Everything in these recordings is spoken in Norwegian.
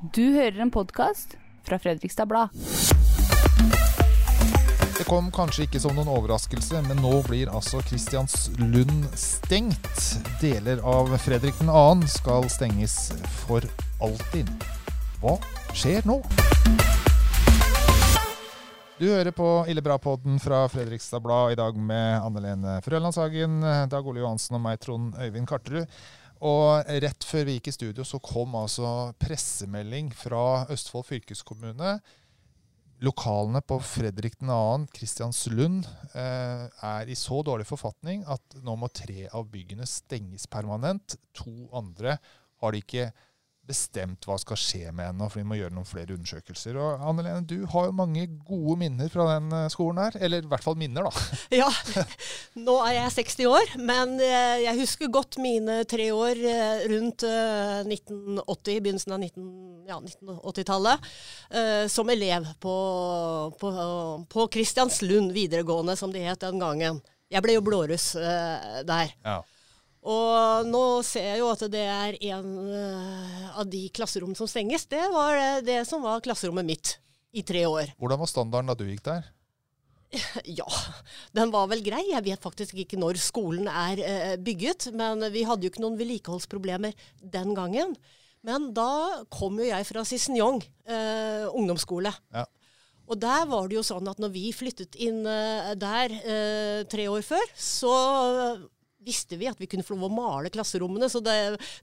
Du hører en podkast fra Fredrikstad Blad. Det kom kanskje ikke som noen overraskelse, men nå blir altså Kristianslund stengt. Deler av Fredrik 2. skal stenges for alltid. Hva skjer nå? Du hører på Ille bra-podden fra Fredrikstad Blad i dag med Anne Lene Frølandshagen, Dag Ole Johansen og meg, Trond Øyvind Karterud. Og rett før vi gikk i studio, så kom altså pressemelding fra Østfold fylkeskommune. Lokalene på Fredrik 2. Kristianslund eh, er i så dårlig forfatning at nå må tre av byggene stenges permanent. To andre har de ikke bestemt hva skal skje med henne, for vi må gjøre noen flere undersøkelser. Og Anne Lene, du har jo mange gode minner fra den eh, skolen her. Eller i hvert fall minner, da. Ja. Nå er jeg 60 år, men eh, jeg husker godt mine tre år eh, rundt 1980, begynnelsen av 19, ja, 1980-tallet, som elev på, på, på Kristianslund videregående, som det het den gangen. Jeg ble jo blåruss der. Ja. Og nå ser jeg jo at det er en uh, av de klasserommene som stenges. Det var det, det, som var klasserommet mitt i tre år. Hvordan var standarden da du gikk der? Ja, den var vel grei. Jeg vet faktisk ikke når skolen er uh, bygget. Men vi hadde jo ikke noen vedlikeholdsproblemer den gangen. Men da kom jo jeg fra Cicignon eh, ungdomsskole. Ja. Og der var det jo sånn at når vi flyttet inn der tre år før, så visste vi at vi kunne få lov å male klasserommene, så det,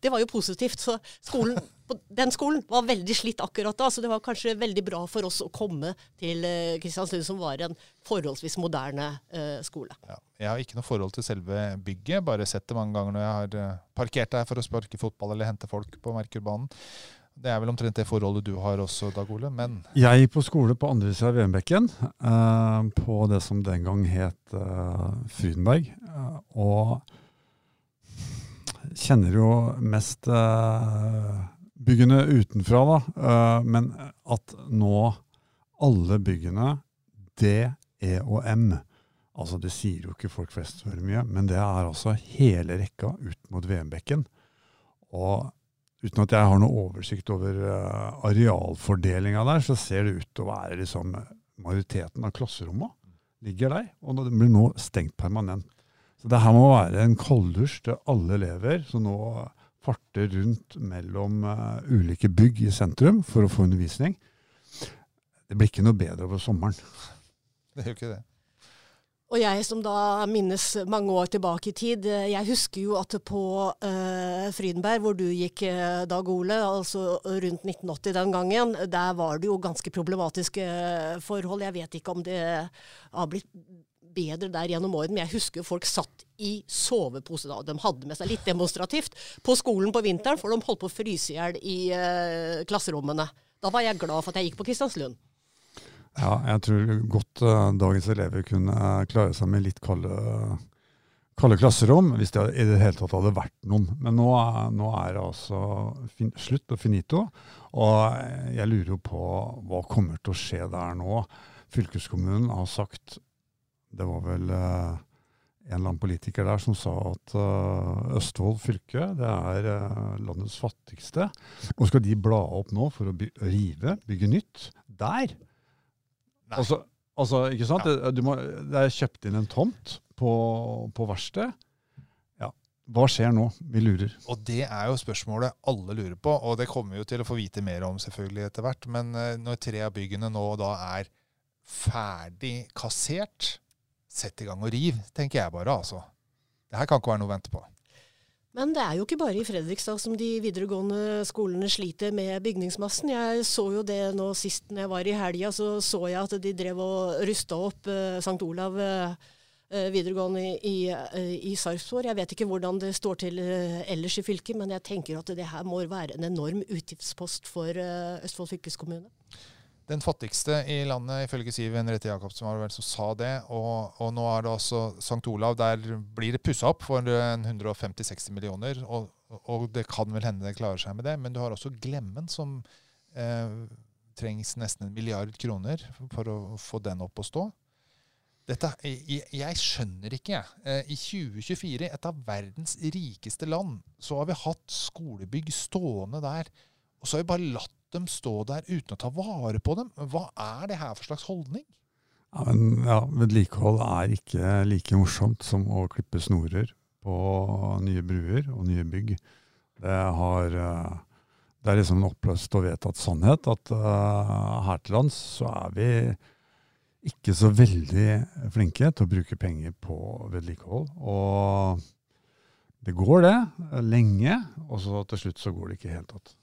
det var jo positivt. Så skolen, den skolen var veldig slitt akkurat da, så det var kanskje veldig bra for oss å komme til uh, Kristiansund, som var en forholdsvis moderne uh, skole. Ja, jeg har ikke noe forhold til selve bygget, bare sett det mange ganger når jeg har uh, parkert der for å sparke fotball eller hente folk på Merkurbanen. Det er vel omtrent det forholdet du har også, Dag Ole, men Jeg gikk på skole på andre siden av Venbekken, eh, på det som den gang het eh, Frydenberg. Eh, og kjenner jo mest eh, byggene utenfra, da. Men at nå alle byggene, D, E og M Altså, det sier jo ikke folk flest veldig mye, men det er altså hele rekka ut mot Venbekken. Og uten at jeg har noe oversikt over uh, arealfordelinga der, så ser det ut til å være liksom majoriteten av klasseromma ligger der. Og det blir nå stengt permanent. Så det her må være en kalddusj til alle elever som nå farter rundt mellom uh, ulike bygg i sentrum for å få undervisning. Det blir ikke noe bedre over sommeren. Det er jo ikke det. Og jeg som da minnes mange år tilbake i tid, eh, jeg husker jo at på uh, Frydenberg, hvor du gikk, Dag Ole, altså rundt 1980 den gangen, der var det jo ganske problematiske forhold. Jeg vet ikke om det har blitt bedre der gjennom årene. Men jeg husker folk satt i sovepose da. De hadde med seg litt demonstrativt på skolen på vinteren, for de holdt på å fryse i hjel i uh, klasserommene. Da var jeg glad for at jeg gikk på Kristianslund. Ja, jeg tror godt uh, dagens elever kunne uh, klare seg med litt kalde, kalde klasserom, hvis det i det hele tatt hadde vært noen. Men nå, nå er det altså fin, slutt og finito. Og jeg lurer jo på hva kommer til å skje der nå. Fylkeskommunen har sagt det var vel uh, en eller annen politiker der som sa at uh, Østfold fylke det er uh, landets fattigste. Og skal de bla opp nå for å by rive, bygge nytt? Der! Altså, altså, ikke sant? Ja. Det, må, det, er kjøpt inn en tomt på, på verksted. Ja. Hva skjer nå? Vi lurer. Og Det er jo spørsmålet alle lurer på, og det kommer vi jo til å få vite mer om selvfølgelig etter hvert. Men når tre av byggene nå da er ferdig kassert, sett i gang og riv, tenker jeg bare. altså. Det her kan ikke være noe å vente på. Men det er jo ikke bare i Fredrikstad som de videregående skolene sliter med bygningsmassen. Jeg så jo det nå sist når jeg var i helga, så så jeg at de drev og rusta opp uh, St. Olav uh, videregående i, uh, i Sarpsborg. Jeg vet ikke hvordan det står til ellers i fylket, men jeg tenker at det her må være en enorm utgiftspost for Østfold fylkeskommune den fattigste i landet, ifølge Siv Henriette Jacobsen, var det vel som sa det. Og, og, nå er det altså St. Olav. Der blir det pussa opp for 150-60 millioner. Og, og, det kan vel hende det klarer seg med det. Men du har også Glemmen, som eh, trengs nesten en milliard kroner for å få den opp å stå. Dette, jeg, jeg, skjønner ikke, jeg. Eh, I 2024, et av verdens rikeste land, så har vi hatt skolebygg stående der. Og så har vi bare latt de stå der uten å ta vare på dem? Hva er det her for slags holdning? Ja, men ja, Vedlikehold er ikke like morsomt som å klippe snorer på nye bruer og nye bygg. Det, har, eh, det er liksom en oppløst og vedtatt sannhet at uh, her til lands så er vi ikke så veldig flinke til å bruke penger på vedlikehold. Og det går, det. Lenge. Og så til slutt så går det ikke i hele tatt.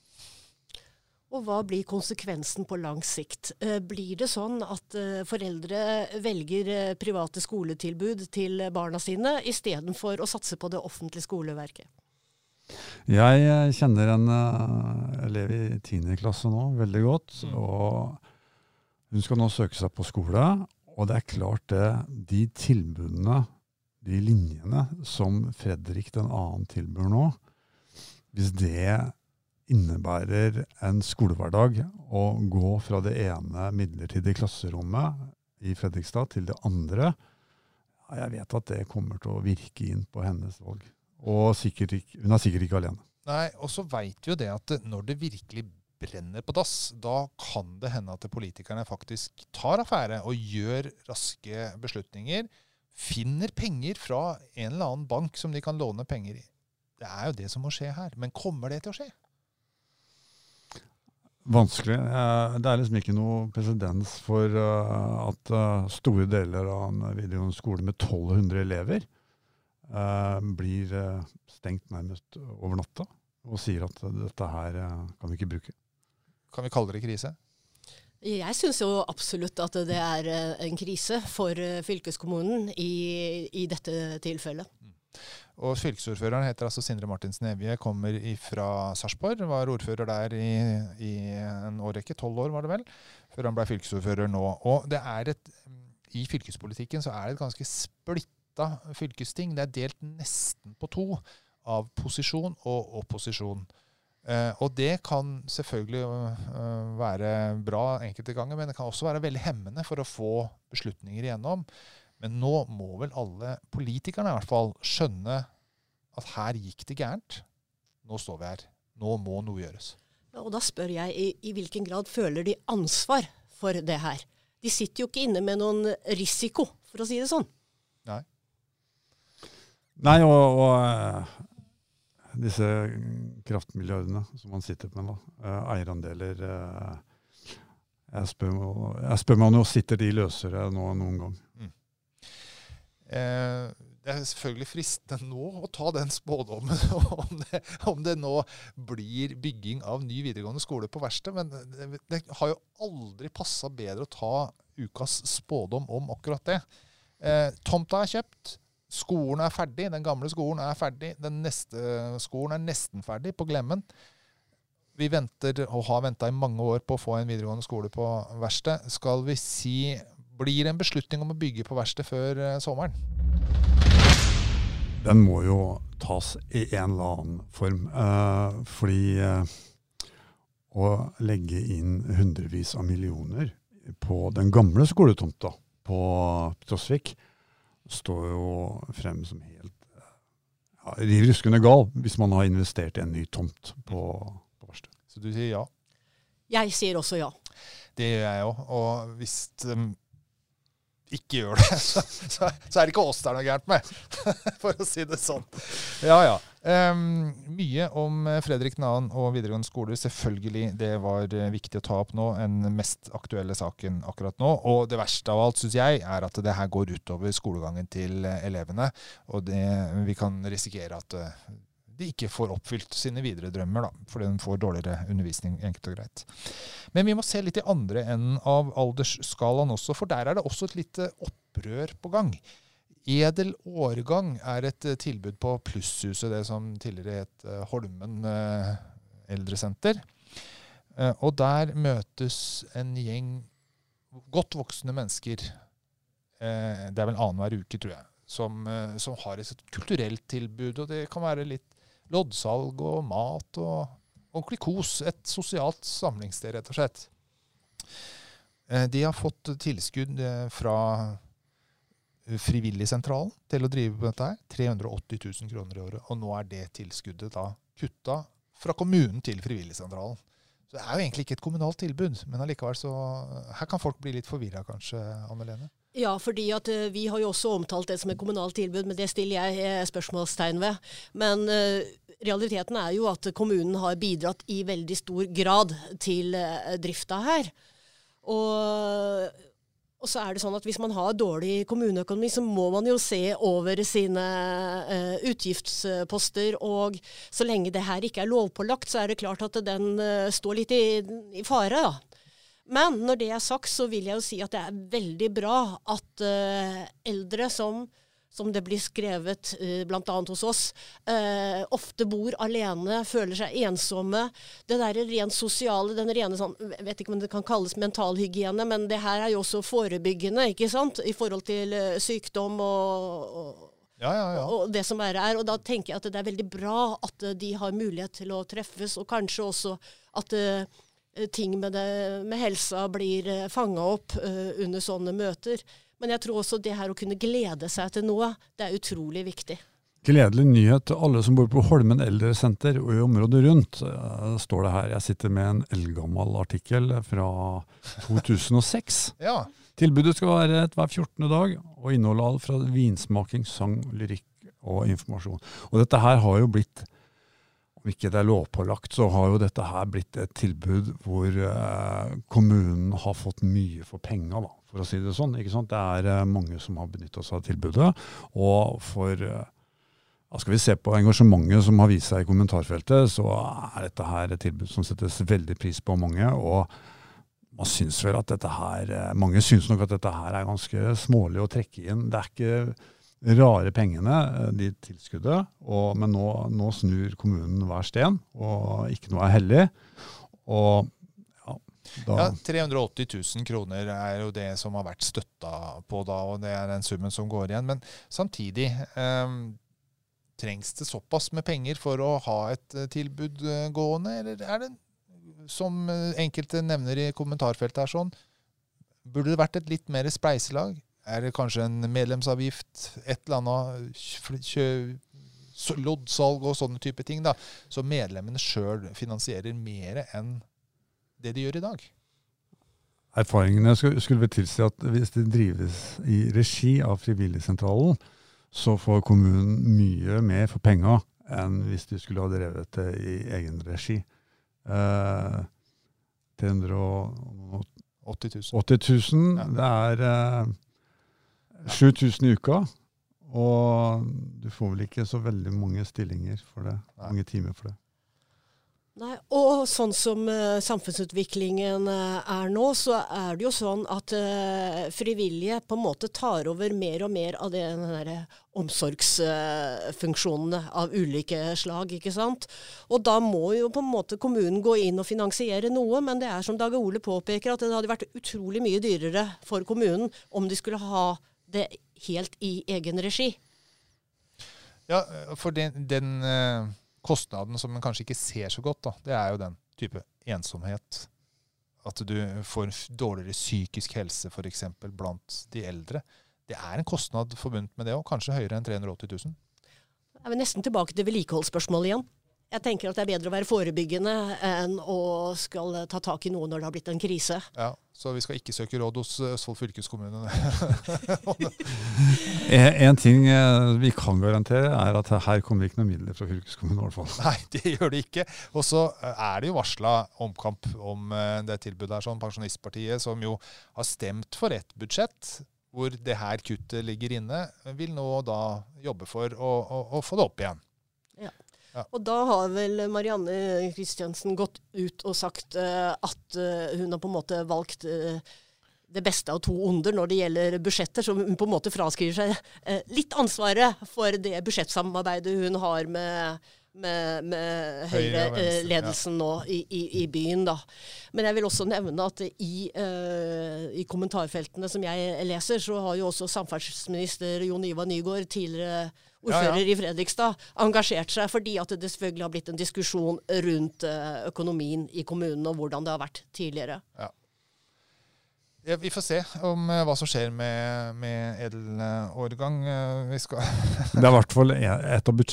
Og hva blir konsekvensen på lang sikt? Eh, blir det sånn at eh, foreldre velger eh, private skoletilbud til barna sine istedenfor å satse på det offentlige skoleverket? Jeg kjenner en elev i 10. klasse nå veldig godt. Mm. og Hun skal nå søke seg på skole. Og det er klart det, de tilbudene, de linjene, som Fredrik den annen tilbyr nå, hvis det innebærer en skolehverdag å gå fra det ene midlertidige klasserommet i Fredrikstad til det andre. Jeg vet at det kommer til å virke inn på hennes valg. Og ikke, hun er sikkert ikke alene. Nei, Og så veit jo det at når det virkelig brenner på dass, da kan det hende at politikerne faktisk tar affære og gjør raske beslutninger. Finner penger fra en eller annen bank som de kan låne penger i. Det er jo det som må skje her. Men kommer det til å skje? Vanskelig. Det er liksom ikke noe presedens for uh, at uh, store deler av en videregående skole med 1200 elever blir stengt nærmest over natta og sier at dette her kan vi ikke bruke. Kan vi kalle det krise? Jeg syns jo absolutt at det er en krise for fylkeskommunen i, i dette tilfellet. Og Fylkesordføreren heter altså Sindre Martinsen Evje, kommer fra Sarpsborg. Var ordfører der i, i en årrekke, tolv år var det vel, før han ble fylkesordfører nå. Og det er et, I fylkespolitikken så er det et ganske splitta fylkesting. Det er delt nesten på to av posisjon og opposisjon. Uh, og det kan selvfølgelig uh, være bra enkelte ganger, men det kan også være veldig hemmende for å få beslutninger igjennom. Men nå må vel alle politikerne i hvert fall skjønne at her gikk det gærent. Nå står vi her. Nå må noe gjøres. og da spør jeg i, i hvilken grad føler de ansvar for det her? De sitter jo ikke inne med noen risiko, for å si det sånn. Nei. Nei, og, og uh, disse kraftmilliardene som man sitter med, da. Uh, eierandeler jeg, spør, jeg spør meg om nå sitter de løsere nå noen gang. Mm. Eh, det er selvfølgelig fristende nå å ta den spådommen om det, om det nå blir bygging av ny videregående skole på verkstedet, men det, det, har jo aldri passa bedre å ta ukas spådom om akkurat det. Eh, tomta er kjøpt. Skolen er ferdig. Den gamle skolen er ferdig. Den neste skolen er nesten ferdig, på Glemmen. Vi venter, og har venta i mange år på å få en videregående skole på verkstedet. Skal vi si blir en beslutning om å bygge på verkstedet før eh, sommeren? Den må jo tas i en eller annen form. Eh, fordi eh, å legge inn hundrevis av millioner på den gamle skoletomta på Trosvik står jo frem som helt ja, riv ruskende gal hvis man har investert i en ny tomt på, på verkstedet. Så du sier ja? Jeg sier også ja. Det gjør jeg òg. Og hvis um, ikke gjør det, så, så, så, er det ikke oss det er noe gærent med. For å si det sånn. Ja, ja. Um, mye om Fredrik 2. og videregående skole. Selvfølgelig, det var eh, viktig å ta opp nå. Den mest aktuelle saken akkurat nå. Og det verste av alt, syns jeg, er at det her går utover skolegangen til eh, elevene. Og det, vi kan risikere at uh, de ikke får oppfylt sine videre drømmer, da, fordi de får dårligere undervisning. enkelt og greit. Men vi må se litt i andre enden av aldersskalaen også, for der er det også et lite opprør på gang. Edel årgang er et eh, tilbud på Plusshuset, det som tidligere het eh, Holmen eh, eldresenter. Og der møtes en gjeng godt voksne mennesker. Det er vel annenhver uke, tror jeg. Som, som, har et kulturelt tilbud. Og det kan være litt loddsalg og mat og ordentlig kos. Et sosialt samlingssted, rett og slett. Eh, de har fått tilskudd eh, fra Frivilligsentralen til å drive på dette. her, 380 000 kroner i året. Og nå er det tilskuddet da kutta fra kommunen til Frivilligsentralen. Så det er jo egentlig ikke et kommunalt tilbud, men allikevel så Her kan folk bli litt forvirra kanskje, Anne Lene? Ja, fordi at uh, vi har jo også omtalt det som et kommunalt tilbud, men det stiller jeg uh, spørsmålstegn ved. Men uh, realiteten er jo at kommunen har bidratt i veldig stor grad til drifta her. Og og så er det sånn at Hvis man har dårlig kommuneøkonomi, så må man jo se over sine utgiftsposter. Og så lenge det her ikke er lovpålagt, så er det klart at den står litt i, i fare. da. Men når det er sagt, så vil jeg jo si at det er veldig bra at uh, eldre som som det blir skrevet uh, bl.a. hos oss, uh, ofte bor alene, føler seg ensomme. Det der rent sosiale, den rene sånn, vet ikke om det kan kalles mentalhygiene, men det her er jo også forebyggende ikke sant? i forhold til uh, sykdom og, og ja, ja, ja. Og det som er her. Og da tenker jeg at det er veldig bra at de har mulighet til å treffes, og kanskje også at ting med, det, med helsa blir uh, fanga opp under sånne møter. Men jeg tror også det her å kunne glede seg til noe, det er utrolig viktig. Gledelig nyhet til alle som bor på Holmen eldresenter og i området rundt. Uh, står det her. Jeg sitter med en eldgammel artikkel fra 2006. ja. Tilbudet skal være hver 14. dag og inneholde alt fra vinsmaking, sang, lyrikk og informasjon. Og dette her har jo blitt ikke det er lovpålagt, så har jo dette her blitt et tilbud hvor uh, kommunen har fått mye for penga, for å si det sånn. Det er uh, mange som har benytta seg av tilbudet. Og for uh, skal vi se på engasjementet som har vist seg i kommentarfeltet, så er dette her et tilbud som settes veldig pris på av mange. og man syns vel at dette her, Mange syns nok at dette her er ganske smålig å trekke inn. Det er ikke rare pengene, eh, de tilskuddet. Og, men nå, nå, snur kommunen hver sten, og ikke noe er hellig. Og ja, da ja, 380 000 kroner er jo det som har vært støtta på da, og det er den summen som går igjen. Men samtidig eh, trengs det såpass med penger for å ha et eh, tilbud eh, gående, eller er det, som enkelte nevner i kommentarfeltet her sånn, burde det vært et litt mer spleiselag? Er det kanskje en medlemsavgift, et eller annet loddsalg og sånne type ting, da, så medlemmene sjøl finansierer mer enn det de gjør i dag? Erfaringene skulle tilsi at hvis det drives i regi av Frivilligsentralen, så får kommunen mye mer for penga enn hvis de skulle ha drevet det i egen regi. Eh, 380 000. 80 000 ja. Det er eh, 7000 i uka. Og du får vel ikke så veldig mange stillinger for det. Nei. Mange timer for det. Nei, og sånn som uh, samfunnsutviklingen uh, er nå, så er det jo sånn at uh, frivillige på en måte tar over mer og mer av den omsorgsfunksjonene av ulike slag. ikke sant? Og da må jo på en måte kommunen gå inn og finansiere noe, men det er som Dag Ole påpeker, at det hadde vært utrolig mye dyrere for kommunen om de skulle ha det helt i egen regi. Ja, for den, den uh, kostnaden som en kanskje ikke ser så godt, da, det er jo den type ensomhet. At du får dårligere psykisk helse f.eks. blant de eldre. Det er en kostnad forbundet med det òg, kanskje høyere enn 380 000. Er vi nesten tilbake til vedlikeholdsspørsmålet igjen. Jeg tenker at det er bedre å være forebyggende enn å skal ta tak i noe når det har blitt en krise. Ja, Så vi skal ikke søke råd hos Østfold fylkeskommune? en ting eh, vi kan garantere, er at her kommer ikke noen midler fra fylkeskommunen. i hvert fall. Nei, det gjør det ikke. Og så eh, er det jo varsla omkamp om eh, det tilbudet her. sånn Pensjonistpartiet, som jo har stemt for ett budsjett hvor det her kuttet ligger inne, vil nå da jobbe for å, å, å få det opp igjen. Og da har vel Marianne Kristiansen gått ut og sagt uh, at uh, hun har på en måte valgt uh, det beste av to onder når det gjelder budsjetter, så hun på en måte fraskriver seg litt ansvaret for det budsjettsamarbeidet hun har med, med, med Høyre-ledelsen nå i, i, i, byen. da. Men jeg vil også nevne at i, i, kommentarfeltene som jeg leser, så har jo også samferdselsminister Jon Ivar Nygaard tidligere ordfører ja, ja. i Fredrikstad, engasjert seg fordi at det selvfølgelig har blitt en diskusjon rundt uh, økonomien i kommunen og hvordan det har vært tidligere. Ja. Ja, vi får se om uh, hva som skjer med, med edelårgang. Uh, det er i hvert fall et av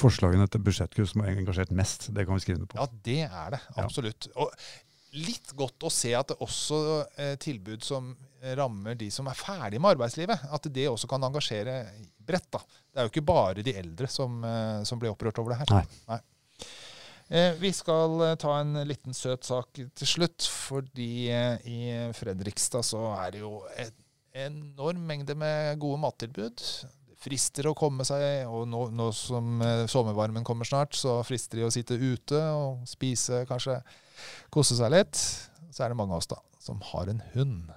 forslagene til budsjettkutt som har engasjert mest. Det kan vi skrive under på. Ja, det er det. Absolutt. Ja. Og litt godt å se at det også eh, tilbud som rammer de som er ferdige med arbeidslivet, at det også kan engasjere bredt. da. Det er jo ikke bare de eldre som, eh, som blir opprørt over det her. Nei. Nei. vi skal eh, ta en liten søt sak til slutt, fordi eh, i Fredrikstad så er det jo en enorm mengde med gode mattilbud. Det frister å komme seg, og nå, nå som eh, sommervarmen kommer snart, så frister det å sitte ute og spise, kanskje kose seg litt. Så er det mange av oss da som har en hund.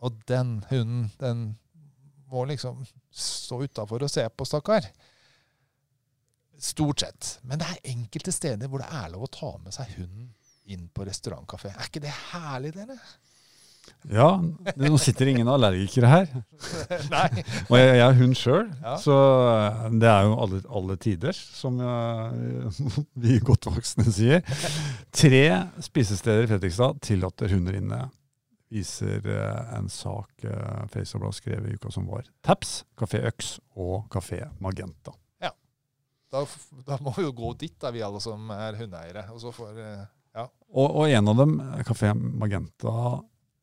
Og den hunden, den må liksom stå utafor og se på, stakkar. Stort sett. Men det er enkelte steder hvor det er lov å ta med seg hunden inn på restaurantkafé. Er ikke det herlig, dere? Ja, nå sitter ingen allergikere her. Nei. Og jeg, jeg er hund sjøl, Ja. så det er jo alle, alle tiders, som jeg, vi godt voksne sier. Tre spisesteder i Fredrikstad tillater hunder inne, viser eh, en sak eh, har skrev i uka som var. Taps, Kafé Øks og Kafé Magenta. Da, da må vi jo gå dit, da, vi alle som er hundeeiere. Og så får eh, Og, og en av dem, Kafé Magenta,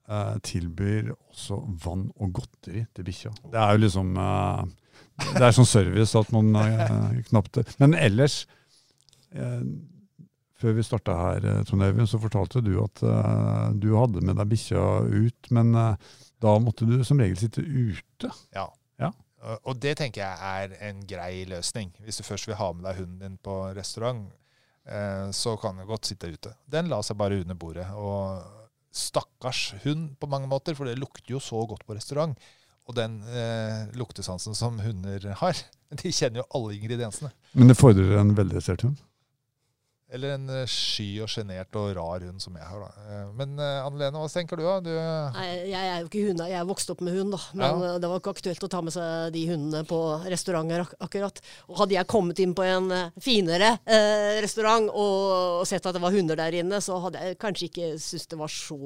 eh, tilbyr også vann og godteri til bikkja. Det er jo liksom eh, Det er sånn service at man eh, knapt Men ellers eh, Før vi starta her, eh, Trond Øyvind, så fortalte du at uh, du hadde med deg bikkja ut, men uh, da måtte du som regel sitte ute. Ja. Ja. Og- det tenker jeg er en grei løsning. Hvis du først vil ha med deg hunden din på restaurant, uh, så kan du godt sitte ute. Den la seg bare under bordet. Og stakkars hund på mange måter, for det lukter jo så godt på restaurant. Og den luktesansen som hunder har, de kjenner jo alle ingrediensene. Men det fordrer en veldressert hund. Eller en eh, sky og sjenert og rar hund som jeg har. Da. Eh, Men Annelene, Anne Lene, hva tenker du? da? Du, Nei, jeg er jo ikke hund, jeg er vokst opp med hund, da. Men Ja. eh, det var ikke aktuelt å ta med seg de hundene på restauranter ak akkurat. Og hadde jeg kommet inn på en eh, finere eh, restaurant og, og sett at det var hunder der inne, så hadde jeg kanskje ikke syntes det var så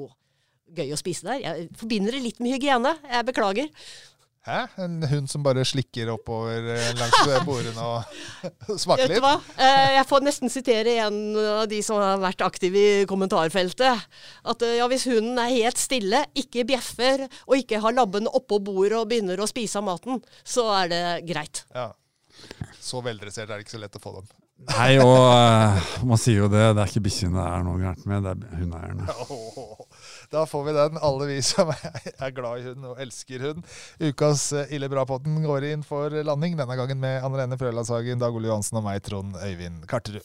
gøy å spise der. Jeg forbinder det litt med hygiene. Jeg beklager. Hæ? En hund som bare slikker oppover eh, langs bordene og smaker litt? Vet du hva? Eh, jeg får nesten sitere en av de som har vært aktive i kommentarfeltet. At eh, ja, hvis hunden er helt stille, ikke bjeffer og ikke har labben oppå bordet og begynner å spise av maten, så er det greit. Ja. Så veldressert er det ikke så lett å få dem. Nei, og man sier jo det, det er ikke bikkjene det er noe gærent med, det er hundeeierne. Da får vi den, alle vi som er glad i hund og elsker hund. Ukas eh, Ille bra-potten går inn for landing, denne gangen med Anne Lene Frølandshagen, Dag Ole Johansen og meg, Trond Øyvind Karterud.